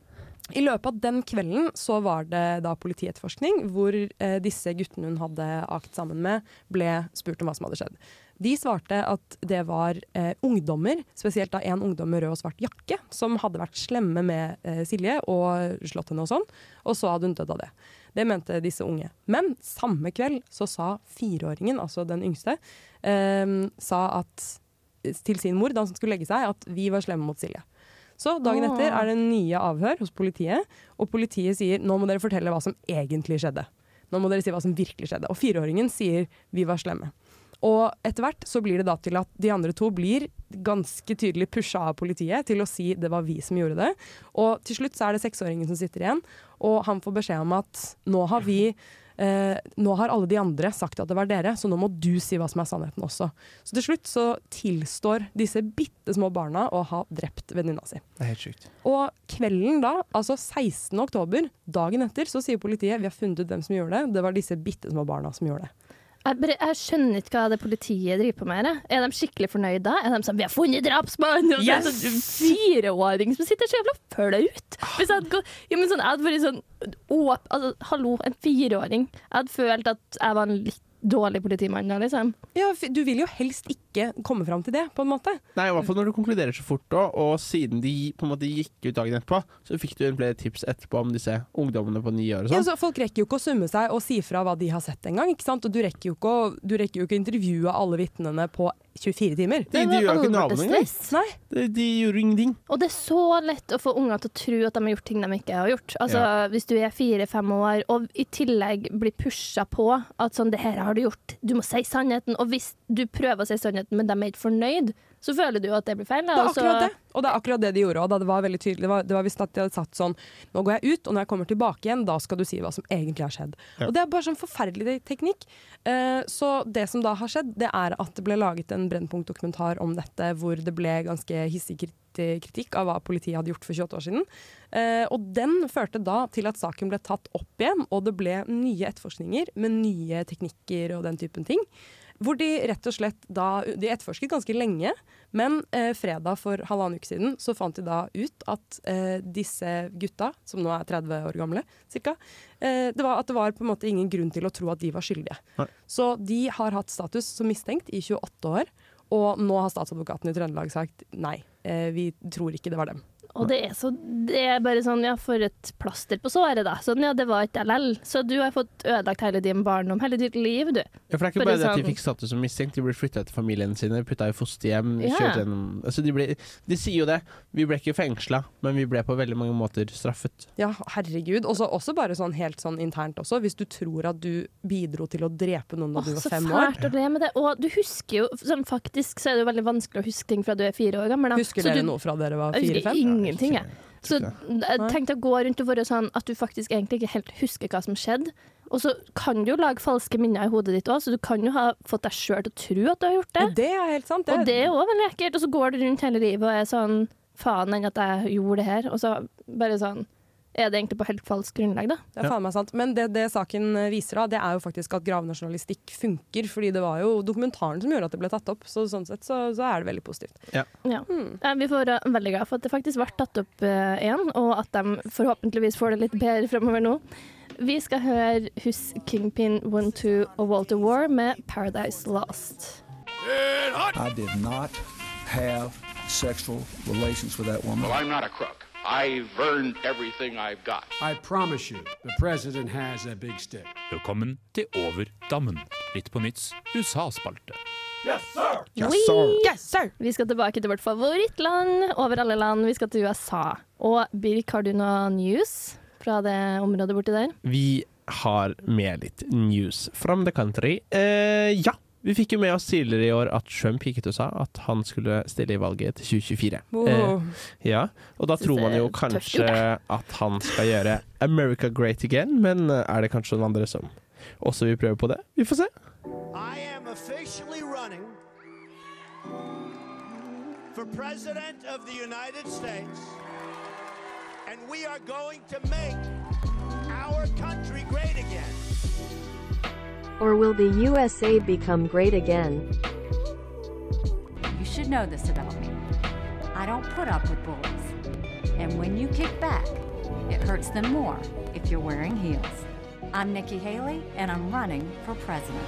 i løpet av den kvelden så var det da politietterforskning, hvor eh, disse guttene hun hadde akt sammen med, ble spurt om hva som hadde skjedd. De svarte at det var eh, ungdommer, spesielt da en ungdom med rød og svart jakke, som hadde vært slemme med eh, Silje og slått henne og sånn, og så hadde hun dødd av det. Det mente disse unge. Men samme kveld så sa fireåringen, altså den yngste, eh, sa at, til sin mor da hun skulle legge seg, at vi var slemme mot Silje. Så dagen etter er det nye avhør hos politiet, og politiet sier nå må dere fortelle hva som egentlig skjedde. Nå må dere si hva som virkelig skjedde. Og fireåringen sier vi var slemme. Og etter hvert så blir det da til at de andre to blir ganske tydelig pusha av politiet til å si det var vi som gjorde det. Og til slutt så er det seksåringen som sitter igjen, og han får beskjed om at nå har vi eh, nå har alle de andre sagt at det var dere, så nå må du si hva som er sannheten også. Så til slutt så tilstår disse bitte små barna å ha drept venninna si. Det er helt sykt. Og kvelden da, altså 16. oktober, dagen etter, så sier politiet vi har funnet ut hvem som gjorde det. Det var disse bitte små barna som gjorde det. Jeg, bare, jeg skjønner ikke hva det politiet driver på med. Er de skikkelig fornøyde? da? Er de sånn 'Vi har funnet drapsmannen!' Og så det Yes! sånn fireåring som sitter så jævla flaut. Hvis jeg hadde, gått, ja, men sånn, jeg hadde vært sånn åp, altså, Hallo, en fireåring. Jeg hadde følt at jeg var en litt dårlig politimann da, liksom. Ja, Du vil jo helst ikke komme fram til det, på en måte. Nei, i hvert fall når du konkluderer så fort òg, og siden de på en måte gikk ut dagen etterpå, så fikk du flere tips etterpå om disse ungdommene på ni år og Ja, sånn. så folk rekker jo ikke å summe seg og si fra hva de har sett engang. ikke sant? Og du rekker jo ikke å, du rekker jo ikke å intervjue alle vitnene på 24 timer. De, de gjør ikke naboene engang. De, de gjorde ingenting. Og det er så lett å få unger til å tro at de har gjort ting de ikke har gjort. Altså, Ja. Hvis du er fire-fem år og i tillegg blir pusha på at sånn, det her har du gjort, du må si sannheten. Og hvis du prøver å si sannheten, men de er ikke fornøyd, så føler du jo at det blir feil. da, Det er akkurat det. Og det er akkurat det de gjorde. Og det var veldig tydelig. Det var, det var visst at de hadde sagt sånn Nå går jeg ut, og når jeg kommer tilbake igjen, da skal du si hva som egentlig har skjedd. Ja. Og det er bare sånn forferdelig teknikk. Eh, så det som da har skjedd, det er at det ble laget en Brennpunkt-dokumentar om dette, hvor det ble ganske hissig kritikk av hva politiet hadde gjort for 28 år siden. Eh, og den førte da til at saken ble tatt opp igjen, og det ble nye etterforskninger med nye teknikker og den typen ting. Hvor de rett og slett da De etterforsket ganske lenge, men eh, fredag for halvannen uke siden så fant de da ut at eh, disse gutta, som nå er 30 år gamle cirka, eh, det var at det var på en måte ingen grunn til å tro at de var skyldige. Nei. Så de har hatt status som mistenkt i 28 år, og nå har statsadvokaten i Trøndelag sagt nei. eh, vi tror ikke det var dem. Og det er, så, det er bare sånn, ja, for et plaster på såret, da. Sånn, ja, det var ikke LL. Så du har fått ødelagt hele din barndom, hele ditt liv, du. Ja, for det er ikke Bare bare det at de sånn- fikk status som mistenkt, de ble flytta til familiene sine, putta i fosterhjem, Ja. kjørt gjennom altså de, ble, de sier jo det. Vi ble ikke fengsla, men vi ble på veldig mange måter straffet. Ja, herregud. Også, også bare sånn helt sånn internt også. Hvis du tror at du bidro til å drepe noen da Åh, du var fem år. Så fælt å le med det. Og du husker jo sånn, Faktisk så er det jo veldig vanskelig å huske ting fra du er fire år gammel. Da. Husker Så dere du, noe fra dere var fire-fem? Ingenting, jeg. Så jeg tenkte å gå rundt og være sånn at du faktisk egentlig ikke helt husker hva som skjedde. Og så kan du jo lage falske minner i hodet ditt òg, så du kan jo ha fått deg sjøl til å tro at du har gjort det. Det er helt sant. Og det er òg veldig ekkelt. Og så går du rundt hele livet og er sånn faen enn at jeg gjorde det her. Og så bare sånn er det egentlig på helt falskt grunnlag, da. Det er faen meg sant. Men det, det saken eh, viser, da, det er jo faktisk at gravende funker. Fordi det var jo dokumentaren som gjorde at det ble tatt opp. Så sånn sett så, så er det veldig positivt. Ja. Hmm. Eh, Vi får være veldig glad for at det faktisk ble tatt opp eh, igjen, og at de forhåpentligvis får det litt bedre fremover nå. Vi skal høre Hus Kingpin 1-2 og Walter War med 'Paradise Lost'. I did not have sexual relations with that woman. Well, I'm not a crook. I've earned everything I've got. I promise you, the president has a big stick. Velkommen til Over dammen, Litt på nytts USA-spalte. Yes, sir! Yes, sir! Vi skal tilbake til vårt favorittland over alle land. Vi skal til USA. Og Birk, har du noe news fra det området borti der? Vi har med litt news from the country. Eh, ja, vi fikk jo med oss tidligere i år at Trump gikk ut og sa at han skulle stille i valget til 2024. Wow. Eh, ja, og da tror man jo kanskje at han skal gjøre America great again, men eh, er det kanskje noen andre som også vil prøve på det? Vi får se. I am officially running for President of the United States, and we are going to make our country great again. Or will the USA become great again? You should know this about me. I don't put up with bullies. And when you kick back, it hurts them more if you're wearing heels. I'm Nikki Haley, and I'm running for president.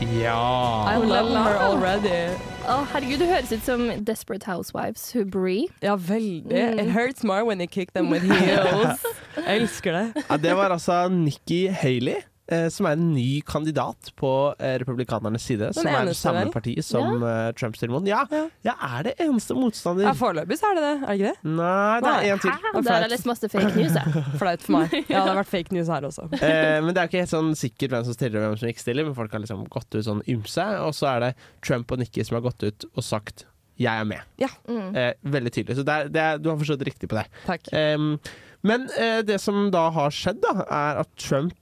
Ja. I love her already. Å, herregud, du høres ut som Desperate Housewives, hun Bree. Ja, veldig. Mm. It hurts more when they kick them with [LAUGHS] heels. Jeg elsker det. Ja, det var altså Nikki Haley. eh, Som er en ny kandidat på eh, republikanernes side. som er det samme vel? parti som eh, Trump stiller mot. Ja, jeg er det eneste motstander. Ja, Foreløpig så er det det, er det ikke det? Nei, det er en til. Hæ? Der har jeg lest masse fake news, jeg. [LAUGHS] Flaut for meg. Ja, det har vært fake news her også. Eh, men det er ikke helt sånn sikkert hvem som stiller og hvem som ikke stiller. Men folk har liksom gått ut sånn ymse. Og så er det Trump og Nikki som har gått ut og sagt 'jeg er med'. Ja. Mm. Eh, veldig tydelig. Så det er, det er, du har forstått riktig på det. Takk. Em, men eh, det som da har skjedd, da, er at Trump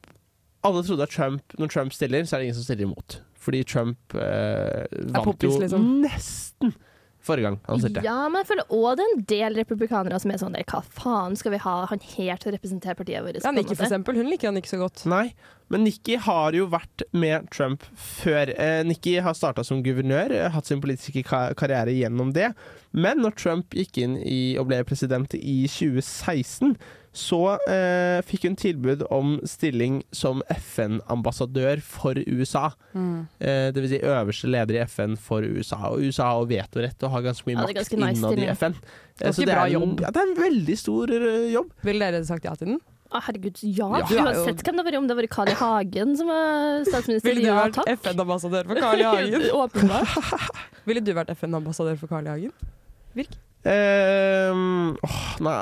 Alle trodde at Trump, når Trump stiller, så er det ingen som stiller imot. Fordi Trump eh, vant poppis, jo liksom. nesten forrige gang han stilte. Ja, men jeg føler òg det er en del republikanere som er sånn der, Hva faen skal vi ha han her til å representere partiet vårt? Ja, Nikki for eksempel, hun liker han ikke så godt. Nei, men Nikki har jo vært med Trump før. Eh, Nikki har starta som guvernør, eh, hatt sin politiske karriere gjennom det. Men når Trump gikk inn i, og ble president i 2016, så eh, fikk hun tilbud om stilling som FN-ambassadør for USA. Mm. Eh, det vil si øverste leder i FN for USA. Og USA har vetorett og har ganske mye Ja, makt ganske nice innad i. FN. Eh, så det er, en, ja, det er en veldig stor uh, jobb. Ville dere sagt ja til den? Å, herregud, ja. Ja, Uansett hvem det vært, om det vært Carl I. Hagen som var statsminister. Ville du ja, vært. FN-ambassadør for Carl I. Hagen? [LAUGHS] Åpenbart. [LAUGHS] [LAUGHS] Ville du vært FN-ambassadør for Carl I. Hagen? Ehm, åh, nei,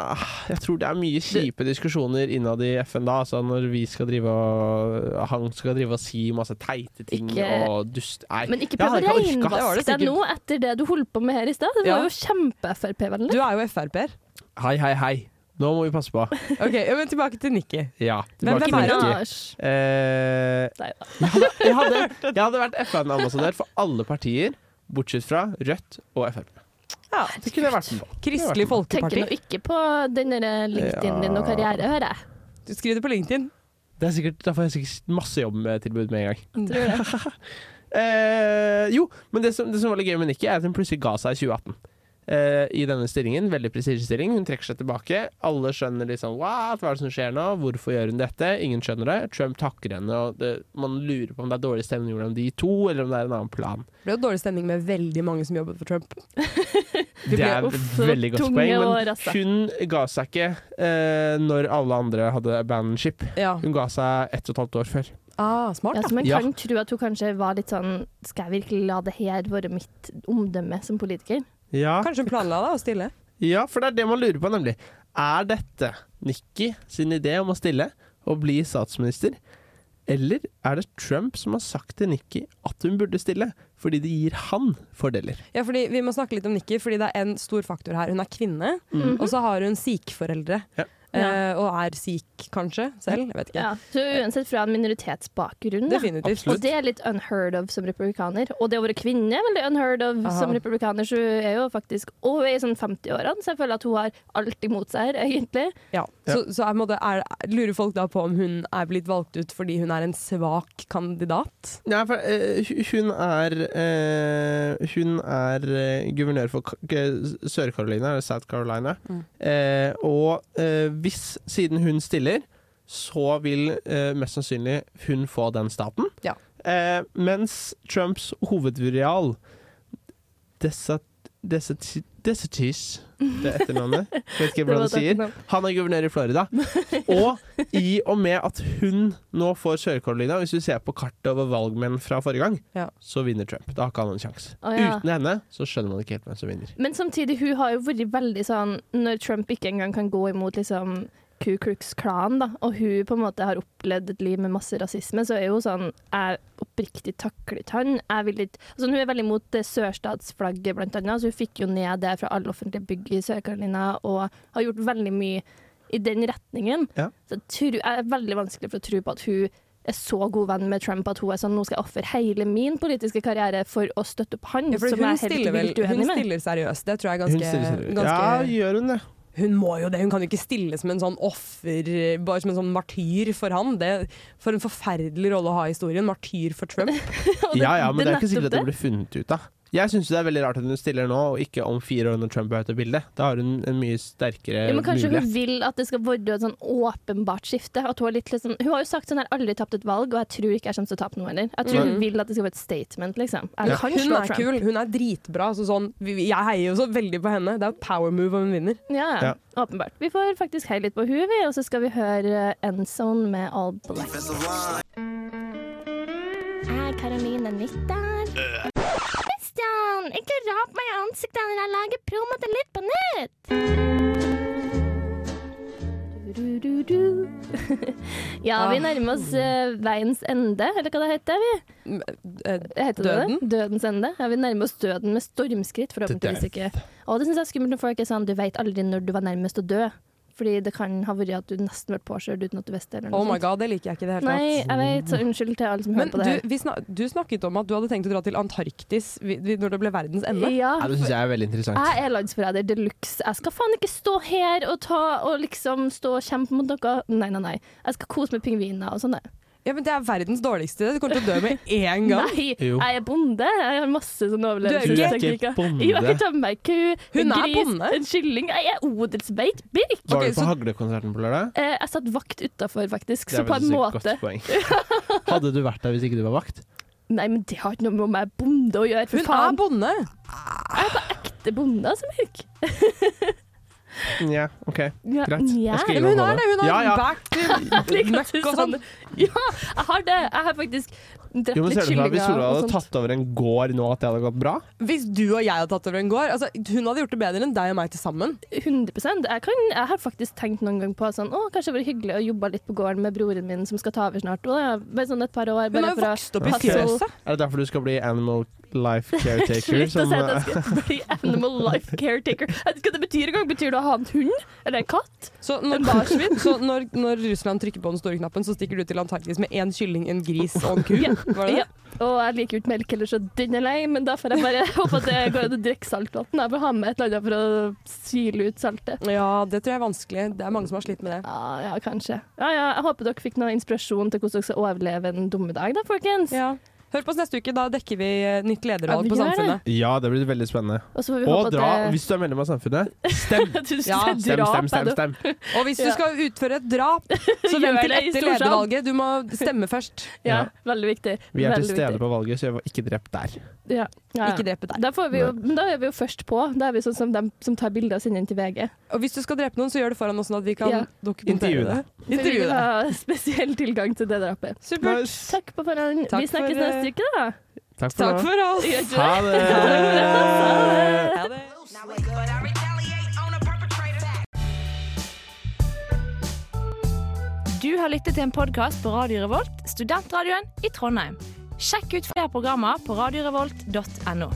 jeg tror det er mye kjipe diskusjoner innad i FN da. Altså når vi skal drive og Han skal drive og si masse teite ting Ikke- og dust... Nei. Men ikke prøv å reinvaske deg nå etter det du holdt på med her i stad. Det Ja. var jo kjempe-Frp-vennlig. Du er jo Frp-er. Hei, hei, hei. Nå må vi passe på. Ok, ja, men tilbake til Nikki. Ja, tilbake hvem er til hun? Nikki. Eh, jeg, hadde, jeg hadde vært FN-ambassadør for alle partier, bortsett fra Rødt og Frp. Ja, Det kunne vært en kristelig folkeparti Tenker nå ikke på den LinkedIn din og karriere, hører jeg. Du skriver det på LinkedIn. Det er sikkert, da får jeg sikkert masse jobbtilbud med en gang. Tror det. [LAUGHS] Eh, jo, men det som, det som var litt gøy med Nikki, er at hun plutselig ga seg i 2018. eh, i denne stillingen. Veldig prestisjestilling. Hun trekker seg tilbake. Alle skjønner liksom What? Hva er det som skjer nå? Hvorfor gjør hun dette? Ingen skjønner det. Trump takker henne, og det, man lurer på om det er dårlig stemning mellom de to, eller om det er en annen plan. Det ble jo dårlig stemning med veldig mange som jobbet for Trump. [LAUGHS] Det er et veldig godt poeng, men hun ga seg ikke eh, når alle andre hadde bandship. Ja. Hun ga seg ett og et halvt år før. Ah, smart, Ja, så man Ja. kan tro at hun kanskje var litt sånn Skal jeg virkelig la det her være mitt omdømme som politiker? Ja. Kanskje hun planla da, å stille. Ja, for det er det man lurer på, nemlig. Er dette Nikki sin idé om å stille og bli statsminister? Eller er det Trump som har sagt til Nikki at hun burde stille, fordi det gir han fordeler? Ja, fordi Vi må snakke litt om Nikki, fordi det er en stor faktor her. Hun er kvinne, Mhm. og så har hun sikh-foreldre. Ja. Eh, og er sikh, kanskje, selv. Jeg vet ikke. Ja, så uansett fra en minoritetsbakgrunn. Da. Definitivt. Og det er litt unheard of som republikaner. Og det å være kvinne er veldig unheard of Aha. som republikaner, så hun er jo faktisk Og er i sånn 50-årene, så jeg føler at hun har alt imot seg her, egentlig. Ja. Så, så på måte, er, lurer folk da på om hun er blitt valgt ut fordi hun er en svak kandidat? Ja, for uh, hun er uh, Hun er uh, guvernør for Sør-Carolina, eller South Carolina. Mm. Eh, og eh, hvis, siden hun stiller, så vil eh, mest sannsynlig hun få den staten. Ja. Eh, mens Trumps hovedvurial Desat... Desati- Desatis Det er etternavnet. [LAUGHS] Vet ikke hvordan det sier. Han er guvernør i Florida. [LAUGHS] Og i og med at hun nå får Sør-Carolina, hvis du ser på kartet over valgmenn fra forrige gang, Ja. så vinner Trump. Da har ikke han en sjanse. Oh, ja. Uten henne så skjønner man ikke helt hvem som vinner. Men samtidig, hun har jo vært veldig sånn Når Trump ikke engang kan gå imot liksom Ku Klux Klan, da, og hun på en måte har opplevd et liv med masse rasisme, så er hun sånn Jeg oppriktig taklet han. Jeg vil ikke altså, Hun er veldig mot det sørstatsflagget, blant annet. Så hun fikk jo ned det fra alle offentlige bygg i Sør-Carolina, og har gjort veldig mye i den retningen. Ja. Så jeg, tror, er veldig vanskelig for å tro på at hun er så god venn med Trump at hun er sånn nå skal jeg ofre hele min politiske karriere for å støtte opp han, Ja, som hun jeg er helt vilt uenig med. stiller seriøst. Det tror jeg er ganske, ganske Ja, gjør hun det? Hun må jo det. Hun kan jo ikke stille som en sånn offer, bare som en sånn martyr for han. Det, for en forferdelig rolle å ha i historien. Martyr for Trump. [LAUGHS] Ja ja, men det er ikke sikkert at det det. blir funnet ut av. Jeg syns det er veldig rart at hun stiller nå, og ikke om fire år når Trump er ute av bildet. Da har hun en mye sterkere Ja, men kanskje hun vil at det skal være et sånn åpenbart skifte. At hun, har litt, liksom, hun har jo sagt sånn her aldri tapt et valg, og jeg tror ikke jeg kommer til å tape noe heller. Jeg tror Mm. hun vil at det skal være et statement, liksom. Ja. kan Hun slå er Trump. kul, hun er dritbra. Så sånn, jeg heier jo så veldig på henne. Det er jo et power move om hun vinner. Ja, ja, Ja. åpenbart. Vi får faktisk heie litt på hun, vi, og så skal vi høre Endzone med All Black. Er Karoline Nytter? Christian, ikke rap meg i ansiktet når jeg lager promo til Litt på nytt! Du, du, du. [LAUGHS] ja, vi nærmer oss uh, veiens ende, eller hva det heter. vi? Heter det Døden? det? Dødens ende. Ja, vi nærmer oss døden med stormskritt, forhåpentligvis ikke. Og det syns jeg er skummelt når folk er sånn du vet aldri når du var nærmest å dø. Fordi det kan ha vært at du nesten ble påkjørt uten at du visste det. Oh my god, det liker jeg ikke i det hele tatt. Nei, jeg vet, så unnskyld til alle som Men hører på det du, vi snak, du snakket om at du hadde tenkt å dra til Antarktis vi- vi- når det ble verdens ende. Ja, Ja, det syns jeg er veldig interessant. jeg er landsforræder de luxe. Jeg skal faen ikke stå her og, ta, og liksom stå og kjempe mot noe. Nei, nei, nei. Jeg skal kose med pingviner og sånn. jeg. Ja, men Det er verdens dårligste. Du kommer til å dø med én gang. Nei, Jo. jeg er bonde. Jeg har masse sånn Du er overlevelsesteknikker. ikke med meg ku, Hun er gris, bonde. en kylling. Jeg er odelsbeit. Birk. Var du på så- haglekonserten på lørdag? Eh, jeg satt vakt utafor, faktisk. Så er på en faktisk et måte godt [LAUGHS] poeng. Hadde du vært der hvis ikke du var vakt? Nei, men det har ikke noe med om jeg er bonde å gjøre. For Hun er bonde! Jeg er på ekte bonde, altså, Birk. Nja, OK. Ja, Greit. nja. Jeg skal Ja, gi men hun meg er det! Hun har Ja, ja. [LAUGHS] du møkk og sånn. Ja, jeg har det. Jeg har faktisk drept Jo, men litt ser du for deg, Hvis Sola hadde tatt over en gård nå, at det hadde gått bra? Hvis du og jeg hadde tatt over en gård altså, Hun hadde gjort det bedre enn deg og meg til sammen. 100 jeg, kan, jeg har faktisk tenkt noen gang på sånn, å, kanskje det hadde vært hyggelig å jobbe litt på gården med broren min som skal ta over snart. Og bare sånn et par år. Hun har jo vokst opp i fjøset. Er det derfor du skal bli Animal Life [LAUGHS] Caretaker? Slutt å si at jeg eh, skal bli animal life caretaker. Jeg vet ikke hva det betyr engang. Betyr det å ha en hund? Eller en katt? Så, når, [LAUGHS] så når, når Russland trykker på den store knappen, så stikker du til Antarktis med én kylling, en gris og en ku? Ja. Var det Ja. Og jeg liker jo ikke melk heller, så den er lei. Men da får jeg bare [LAUGHS] håpe at det går an å drikke saltvann. Jeg får ha med et eller annet for å syle ut saltet. Ja, det tror jeg er vanskelig. Det er mange som har slitt med det. Ja, ja, kanskje. Ja, ja, jeg håper dere fikk noe inspirasjon til hvordan dere skal overleve en dummedag, da, folkens. Ja. Hør på oss neste uke, da dekker vi eh, nytt ledervalg ja, på Samfunnet. det. Ja, det blir veldig spennende. Og så får vi Og dra, det- hvis du er medlem av Samfunnet, [LAUGHS] stem! Du Ja, Stem, stem, stem, stem. [LAUGHS] Og hvis du skal utføre et drap, [LAUGHS] så vent til etter ledervalget. Du må stemme først. Ja, Ja. veldig viktig. Vi er til stede på valget, så jeg var ikke drept der. Ja. Ja, ja. Ikke drepe der. Får vi jo, men da er vi jo først på. Da er vi sånn som dem som tar bilder og sender inn til VG. Og hvis du skal drepe noen, så gjør det foran oss, sånn at vi kan Ja. dokumentere Intervjue det. deg. Så vi Intervjue vil ha spesiell tilgang til det drapet. Supert. Nice. Takk på forhånd. Vi snakkes for, neste uke, da. Takk for Takk for oss. [LAUGHS] Ha det! Ha det. Du har lyttet til en podkast på Radio Revolt, studentradioen i Trondheim. Sjekk ut flere programmer på radiorevolt.no.